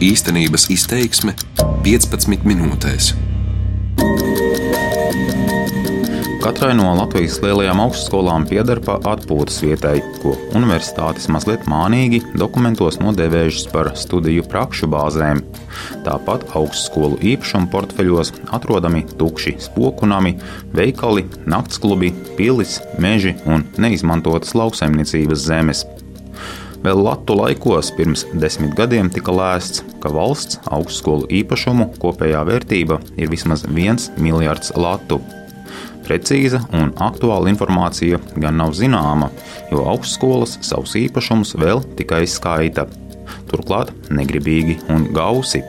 Īstenības izteiksme 15 minūtēs. Katrai no Latvijas lielajām augstskolām pieder pa atpūtas vietai, ko universitātes mazliet mānīgi dokumentos nodēvējušas par studiju prakšu bāzēm. Tāpat augstskolu īpašumu portfeļos atrodami tukši spokunami, veikali, naktsklubi, pilis, meži un neizmantotas lauksaimniecības zemes. Vēl Latvijas laikos pirms desmit gadiem tika lēsts, ka valsts augstskolu īpašumu kopējā vērtība ir vismaz viens miljards latu. Precīza un aktuāla informācija gan nav zināma, jo augstskolas savus īpašumus vēl tikai skaita. Turklāt negribīgi un gausi.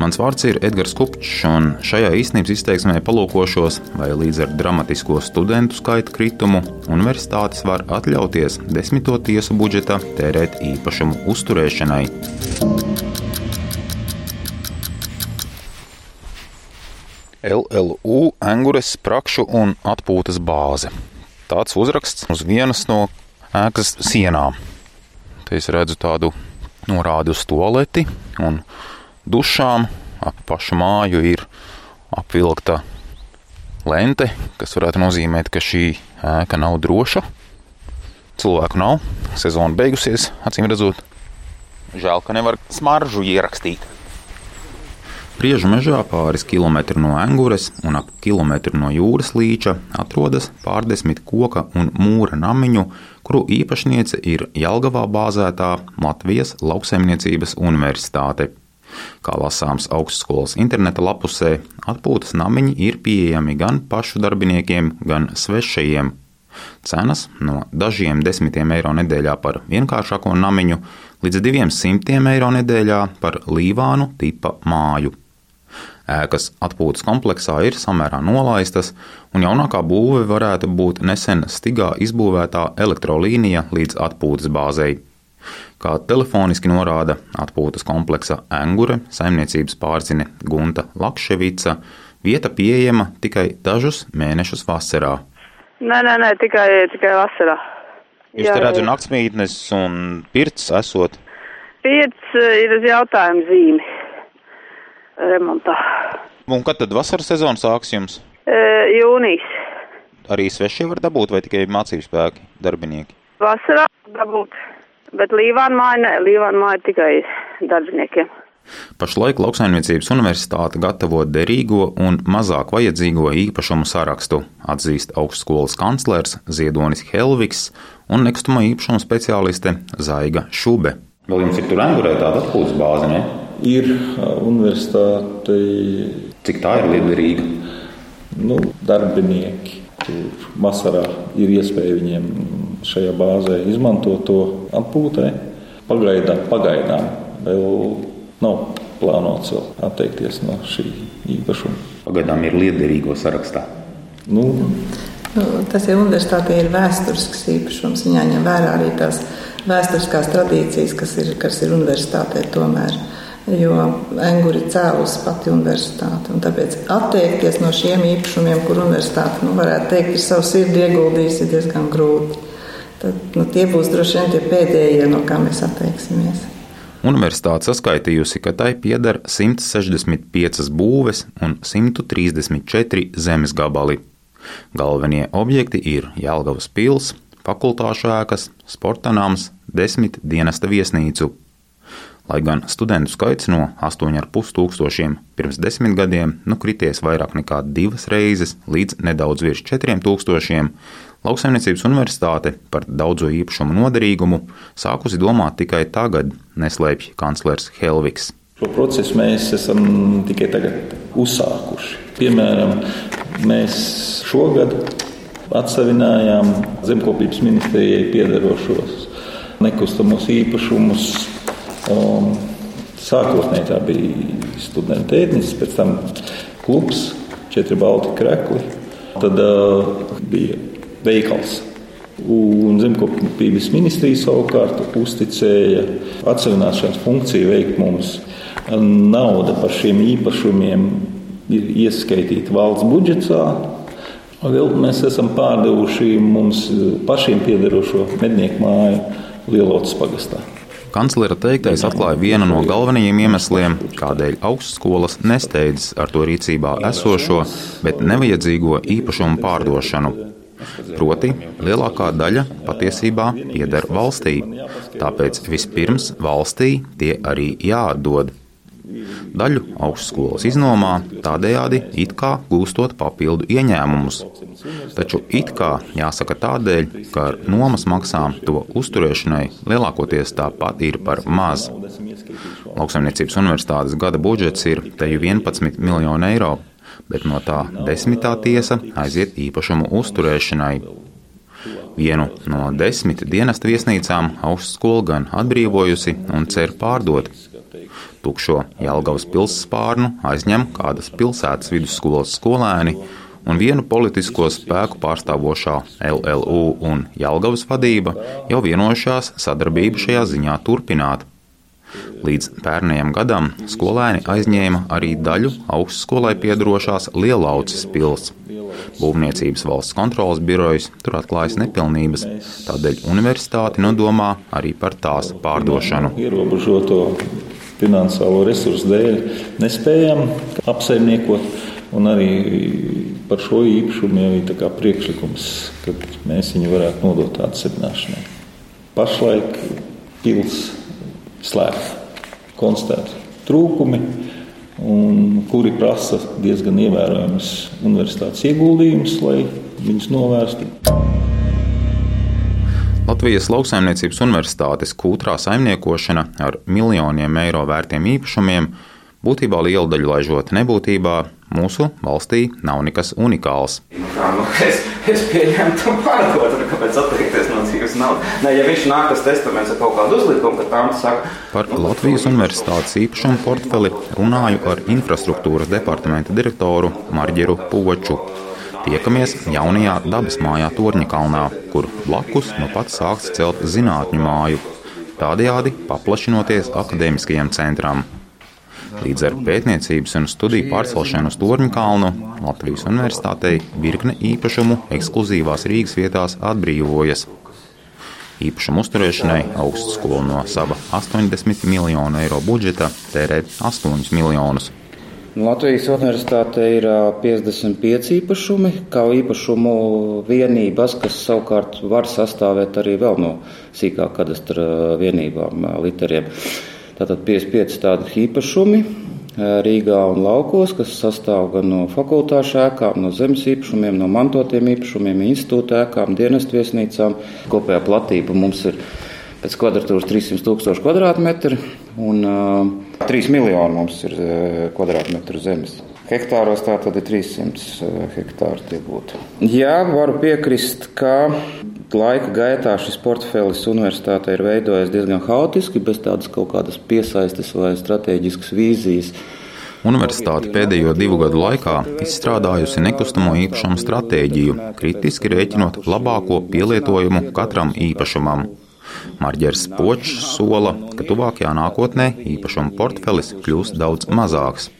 Mans vārds ir Edgars Kupčs, un šajā īstenības izteiksmē palūkošos, vai līdz ar dramatisko studentu skaita kritumu universitātes var atļauties desmito tiesu budžeta tērēt īpašumu uzturēšanai. LLU Angures prakšu un atpūtas bāze. Tāds uzraksts uz vienas no ēkas sienām. Te es redzu tādu norādi uz toaleti un dušām. Ap pašu māju ir apvilkta lente, kas varētu nozīmēt, ka šī ēka nav droša. Cilvēku nav, sezona beigusies, acīm redzot. Žēl, ka nevar smaržu ierakstīt. Priežu mežā pāris kilometru no Angures un ap kilometru no jūras līča atrodas pārdesmit koka un mūra namiņu, kuru īpašniece ir Jelgavā bāzētā Latvijas Lauksaimniecības Universitāte. Kā lasāms augstskolas interneta lapusē, atpūtas namiņi ir pieejami gan pašu darbiniekiem, gan svešajiem. Cenas no dažiem desmitiem eiro nedēļā par vienkāršāko namiņu līdz diviem simtiem eiro nedēļā par līvānu tipa māju. Ēkas atpūtas kompleksā ir samērā nolaistas, un jaunākā būve varētu būt nesen stigā izbūvētā elektrolīnija līdz atpūtas bāzei. Kā telefoniski norāda atpūtas kompleksa Angure saimniecības pārzine Gunta Lakševica, vieta pieejama tikai dažus mēnešus vasarā. Nē, nē, nē tikai, tikai vasarā. Jūs te redzat naktsmītnes un pirts esot? Pirts ir uz jautājumu zīmi remontā. Un kad tad vasaras sezona sāks jums? E, jūnijas. Arī svešie var dabūt vai tikai mācību spēki, darbinieki? Vasarā dabūt, bet Līvāna māja nē, Līvāna māja tikai darbiniekiem. Pašlaik Lauksaimniecības universitāte gatavo derīgo un mazāk vajadzīgo īpašumu sarakstu, atzīst augstskolas kanclers Ziedonis Helvigs un nekustamā īpašuma speciāliste Zaiga Šube. Vēl jums ir tur angurē tāda atpūtas bāze, ne? Ir universitātei. Cik tā ir liederīga? Nu, darbinieki. Tur vasarā ir iespēja viņiem šajā bāzē izmantot to atpūtē. Pagaidām, pagaidām vēl nav plānots vēl atteikties no šī īpašuma. Pagaidām ir liederīgo sarakstā. Nu, Nu, tas jau universitātē ir vēsturisks īpašums. Viņā ņem vērā arī tās vēsturiskās tradīcijas, kas ir, kas ir universitātē tomēr. Jo Engūri cēlus pati universitāte. Tāpēc atteikties no šiem īpašumiem, kur universitāte nu, varētu teikt, ir savu sirdi ieguldījusi, ir diezgan grūti. Tad, nu, tie būs droši vien tie pēdējie, no kā mēs atteiksimies. Universitāte saskaitījusi, ka tai pieder 165 būves un 134 zemes gabali. Galvenie objekti ir Jālgavas pils, fakultāšu ēkas, sporta nams, desmit dienesta viesnīcu. Lai gan studentu skaits no 8,5 tūkstošiem pirms desmit gadiem nu krities vairāk nekā divas reizes līdz nedaudz virs 4 tūkstošiem, Lauksaimniecības universitāte par daudzo īpašumu noderīgumu sākusi domāt tikai tagad, neslēpj kanclers Helvigs. Šo procesu mēs esam tikai tagad uzsākuši. Piemēram, Mēs šogad atsevinājām zemkopības ministrijai piederošos nekustamos īpašumus. Um, sākotnēji tā bija studenta ēdnis, pēc tam klubs, četri balti krekli. Tad uh, bija veikals. Un zemkopības ministrija savukārt uzticēja atsevināšanas funkciju veikt mums. Nauda par šiem īpašumiem ir ieskaitīti valsts budžetā. Vēl mēs esam pārdevuši mums pašiem piederošo mednieku māju Lielotas pagastā. Kanclera teiktais atklāja vienu no galvenajiem iemesliem, kādēļ augstskolas nesteidzas ar to rīcībā esošo, bet nevajadzīgo īpašumu pārdošanu. Proti, lielākā daļa patiesībā pieder valstī, tāpēc vispirms valstī tie arī jāatdod. Daļu augstskolas iznomā, tādējādi it kā gūstot papildu ieņēmumus. Taču it kā jāsaka tādēļ, ka ar nomas maksām to uzturēšanai lielākoties tāpat ir par maz. Lauksaimniecības universitātes gada budžets ir teju 11 miljoni eiro, bet no tā desmitā tiesa aiziet īpašumu uzturēšanai. Vienu no desmit dienesta viesnīcām augstskola gan atbrīvojusi un cer pārdot. Tukšo Jelgavas pilsspārnu aizņem kādas pilsētas vidusskolas skolēni, un vienu politisko spēku pārstāvošā LLU un Jelgavas vadība jau vienojušās sadarbību šajā ziņā turpināt. Līdz pērnējam gadam skolēni aizņēma arī daļu augstskolai piedarošās Lielauces pils. Būvniecības valsts kontrolas birojas tur atklājas nepilnības, tādēļ universitāte nodomā arī par tās pārdošanu. Ierobežoto finansiālo resursu dēļ nespējam apsaimniekot. Un arī par šo īpašumu jau ir priekšlikums, ka mēs viņu varētu nodot atsevināšanai. Pašlaik pils slēgta, konstatēti trūkumi, kuri prasa diezgan ievērojamas universitātes ieguldījumus, lai viņus novērstu. Latvijas Lauksaimniecības Universitātes kūtrā saimniekošana ar miljoniem eiro vērtiem īpašumiem būtībā lielu daļu laižot nebūtībā, mūsu valstī nav nekas unikāls. Nu kā, nu, es, es pieņemu tam pārdot, kāpēc atteikties no dzīves naudas. Nē, ja viņš nāk tas testaments ar kaut kādu uzlikumu, tad tam saka. Par nu, Latvijas Universitātes īpašumu portfeli runāju ar infrastruktūras departamenta direktoru Marģeru Poču. Tiekamies jaunajā dabas mājā Torņakalnā, kur blakus nu pat sāks celt zinātņu māju, tādējādi paplašinoties akadēmiskajam centram. Līdz ar pētniecības un studiju pārcelšanu uz Torņakalnu Latvijas Universitātei virkne īpašumu ekskluzīvās Rīgas vietās atbrīvojas. Īpašumu uzturēšanai augstskola no sava 80 miljonu eiro budžeta tērē 8 miljonus. Latvijas universitāte ir 55 īpašumi, kā īpašumu vienības, kas savukārt var sastāvēt arī vēl no sīkāk kadastra vienībām, literiem. Tātad 55 tādi īpašumi Rīgā un laukos, kas sastāv gan no fakultāšu ēkām, no zemes īpašumiem, no mantotiem īpašumiem, institūta ēkām, dienestu viesnīcām. Kopējā platība mums ir pēc kvadratūras 300 tūkstoši kvadrātmetri un uh, 3 miljoni mums ir kvadrātmetru zemes. Hektāros tā tad ir 300 hektāri tie būtu. Jā, varu piekrist, ka laika gaitā šis portfelis universitātei ir veidojies diezgan haotiski, bez tādas kaut kādas piesaistes vai strateģiskas vīzijas. Universitāte pēdējo divu gadu laikā izstrādājusi nekustamo īpašumu stratēģiju, kritiski rēķinot labāko pielietojumu katram īpašumam. Marģers Počs sola, ka tuvākajā nākotnē īpašumu portfelis kļūs daudz mazāks.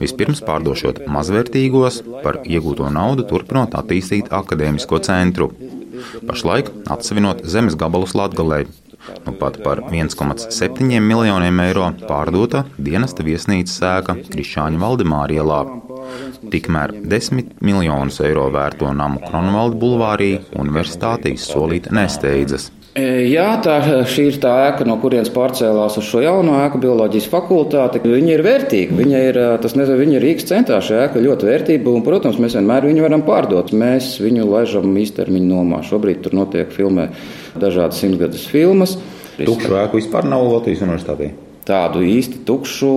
Vispirms pārdošot mazvērtīgos, par iegūto naudu turpinot attīstīt akadēmisko centru. Pašlaik atsevinot zemes gabalus Latgalē. Nu pat par 1,7 miljoniem eiro pārdota dienesta viesnīcas sēka Krišāņa Valdemāra ielā. Tikmēr 10 miljonus eiro vērto namu Kronvalda bulvārī universitāte izsolīta nesteidzas. E, jā, tā šī ir tā ēka, no kurienes pārcēlās uz šo jauno ēku, bioloģijas fakultāti. Viņa ir vērtīga. Viņa ir, tas nezinu, viņa ir Rīgas centrā. Šī ēka ļoti vērtīga, un, protams, mēs vienmēr viņu varam pārdot. Mēs viņu laižam īstermiņa nomā. Šobrīd tur notiek filmē dažādas simtgadus filmas. Tukšu ēku vispār nav Latvijas universitātī tādu īsti tukšu.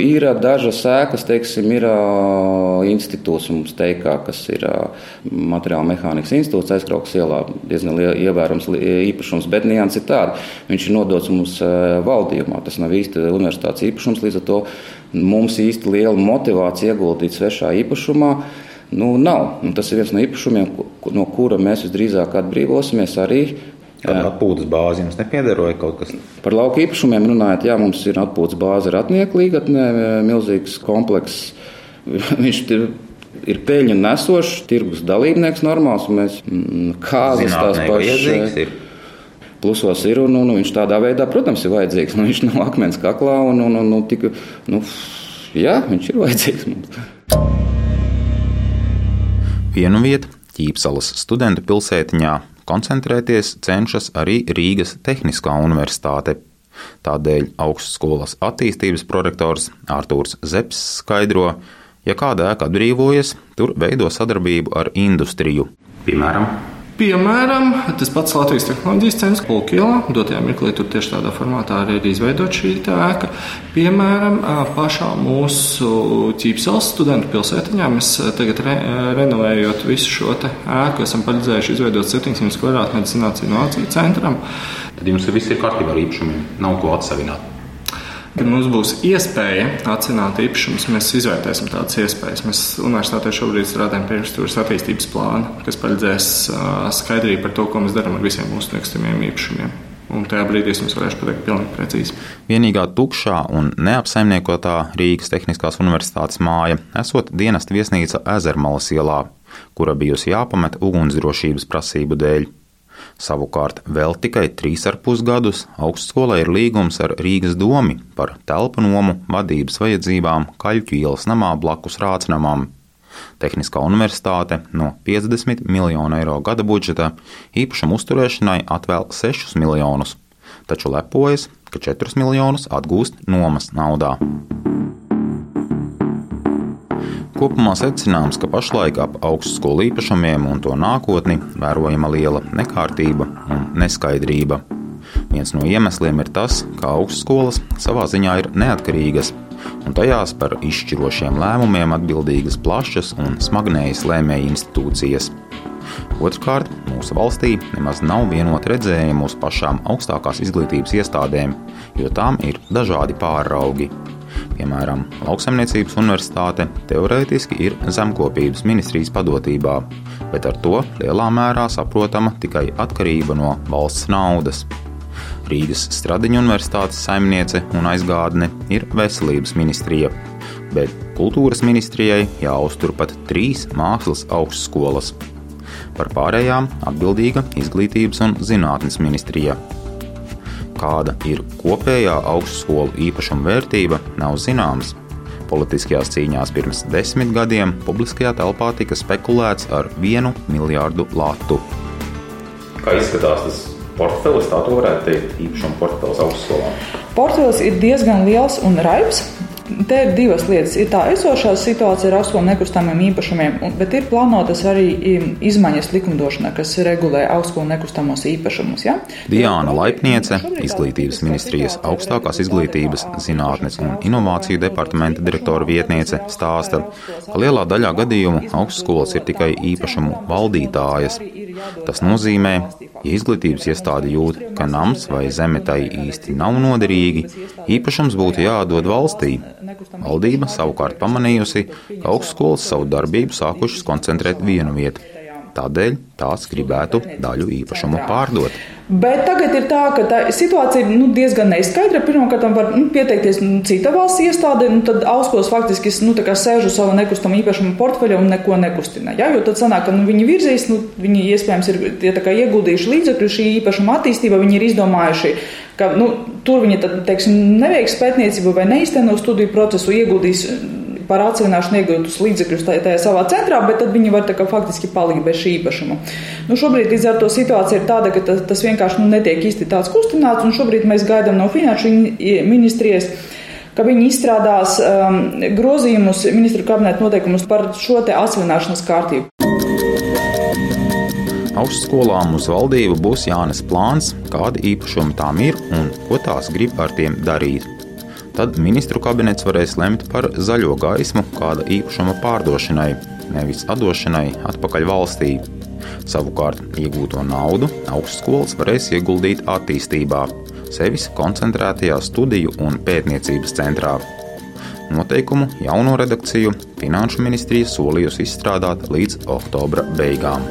Ir dažas ēkas, teiksim, ir institūts mums teikā, kas ir materiāla mehānikas institūts aizkrauks ielā, diezgan ievērams īpašums, bet nianses ir tāda. Viņš ir nodots mums valdījumā, tas nav īsti universitātes īpašums, līdz ar to mums īsti liela motivācija ieguldīt svešā īpašumā. Nu, nav. Un tas ir viens no īpašumiem, no kura mēs visdrīzāk atbrīvosimies arī Kāda atpūtas bāze jums nepiedaroja kaut kas? Par lauku īpašumiem runājot, jā, mums ir atpūtas bāze Ratnieku līgatnē, milzīgs komplekss. Viņš ir, ir peļņu nesošs, tirgus dalībnieks normāls. Mēs mm, kāzas tās pašas. plusos ir. Un, un, un viņš tādā veidā, protams, ir vajadzīgs. Nu, viņš nav akmens kaklā un, un, un, un tik, nu, jā, viņš ir vajadzīgs mums. Vienu vietu Ķīpsalas studentu pilsētiņā koncentrēties cenšas arī Rīgas Tehniskā universitāte. Tādēļ augstskolas attīstības prorektors Artūrs Zepes skaidro, ja kāda ēka atbrīvojas, tur veido sadarbību ar industriju. Piemēram, Piemēram, tas pats Latvijas Tehnoloģijas centrs Kulkielā, dotajā mirklī tur tieši tādā formātā arī ir izveidota šī ēka. Piemēram, pašā mūsu ķīpsels studentu pilsētiņā mēs tagad re, renovējot visu šo ēku, esam paredzējuši izveidot 700 kvadrātmetru zinātnīs inovāciju centram. Tad jums viss ir kārtībā ar īpašumiem, nav ko atsevināt. Kad mums būs iespēja atcināt īpašumus, mēs izvērtēsim tādas iespējas. Mēs universitātē šobrīd strādājam pie infrastruktūras attīstības plāna, kas paredzēs skaidrību par to, ko mēs darām ar visiem mūsu nekustamiem īpašumiem. Un tajā brīdī es jums varēšu pateikt pilnīgi precīzi. Vienīgā tukšā un neapsaimniekotā Rīgas Tehniskās Universitātes māja esot dienesta viesnīca Ezermalas ielā, kura bijusi jāpamet ugunsdrošības prasību dēļ. Savukārt vēl tikai 3,5 gadus augstskolai ir līgums ar Rīgas domu par telpu nomu vadības vajadzībām Kaļķu ielas namā blakus Rācnamam. Tehniskā universitāte no 50 miljonu eiro gada budžeta īpašam uzturēšanai atvēl 6 miljonus, taču lepojas, ka 4 miljonus atgūst nomas naudā. Kopumā secināms, ka pašlaik ap augstskolu īpašumiem un to nākotni vērojama liela nekārtība un neskaidrība. Viens no iemesliem ir tas, ka augstskolas savā ziņā ir neatkarīgas, un tajās par izšķirošiem lēmumiem atbildīgas plašas un smagnējas lēmēju institūcijas. Otrkārt, mūsu valstī nemaz nav vienota redzējuma uz pašām augstākās izglītības iestādēm, jo tām ir dažādi pāraugi. Piemēram, Lauksaimniecības universitāte teorētiski ir zemkopības ministrijas padotībā, bet ar to lielā mērā saprotama tikai atkarība no valsts naudas. Rīgas Stradiņa universitātes saimniece un aizgādne ir veselības ministrija, bet kultūras ministrijai jāuztur pat trīs mākslas augstskolas. Par pārējām atbildīga izglītības un zinātnes ministrija kāda ir kopējā augstskolu īpašuma vērtība, nav zināms. Politiskajās cīņās pirms desmit gadiem publiskajā telpā tika spekulēts ar vienu miljārdu latu. Kā izskatās tas portfelis, tā varētu teikt, īpašuma portfelis augstskolām? Portfelis ir diezgan liels un raibs. Te ir divas lietas. Ir tā esošā situācija ar augstskolu nekustamiem īpašumiem, bet ir plānotas arī izmaiņas likumdošanā, kas regulē augstskolu nekustamos īpašumus. Ja? Diāna Laipniece, Izglītības ministrijas augstākās izglītības, zinātnes un inovāciju departamenta direktora vietniece, stāsta, ka lielā daļā gadījumu augstskolas ir tikai īpašumu valdītājas. Tas nozīmē, ja izglītības iestāde jūt, ka nams vai zeme tai īsti nav noderīgi, īpašums būtu jādod valstī. Valdība savukārt pamanījusi, ka augstskolas savu darbību sākušas koncentrēt vienu vietu. Tādēļ tās gribētu daļu īpašumu pārdot. Bet tagad ir tā, ka tā situācija ir nu, diezgan neskaidra. Pirmkārt, var nu, pieteikties nu, cita valsts iestāde, un tad auskos faktiski nu, sēž uz savu nekustamo īpašumu portfeļu un neko nekustina. Ja? Jo tad sanāk, ka nu, viņi virzīs, nu, viņi iespējams ir ja, ieguldījuši līdzekļu šī īpašuma attīstībā, viņi ir izdomājuši, ka nu, tur viņi tad, teiksim, neveiks pētniecību vai neizteno studiju procesu, ieguldīs par atsevināšanu iegūtus līdzekļus tajā, savā centrā, bet tad viņi var kā, faktiski palikt bez šī īpašuma. Nu, šobrīd līdz ar to situācija ir tāda, ka tas, tas vienkārši nu, netiek īsti tāds kustināts, un šobrīd mēs gaidām no finanšu ministrijas ka viņi izstrādās um, grozījumus ministru kabineta noteikumus par šo te atsevināšanas kārtību. Augstskolām uz valdību būs jānes plāns, kādi īpašumi tām ir un ko tās grib ar tiem darīt tad ministru kabinets varēs lemt par zaļo gaismu kāda īpašuma pārdošanai, nevis atdošanai atpakaļ valstī. Savukārt, iegūto naudu augstskolas varēs ieguldīt attīstībā, sevis koncentrētajā studiju un pētniecības centrā. Noteikumu jauno redakciju Finanšu ministrija solījusi izstrādāt līdz oktobra beigām.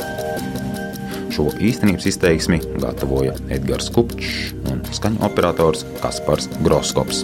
Šo īstenības izteiksmi gatavoja Edgars Kupčs un skaņu operators Kaspars Groskops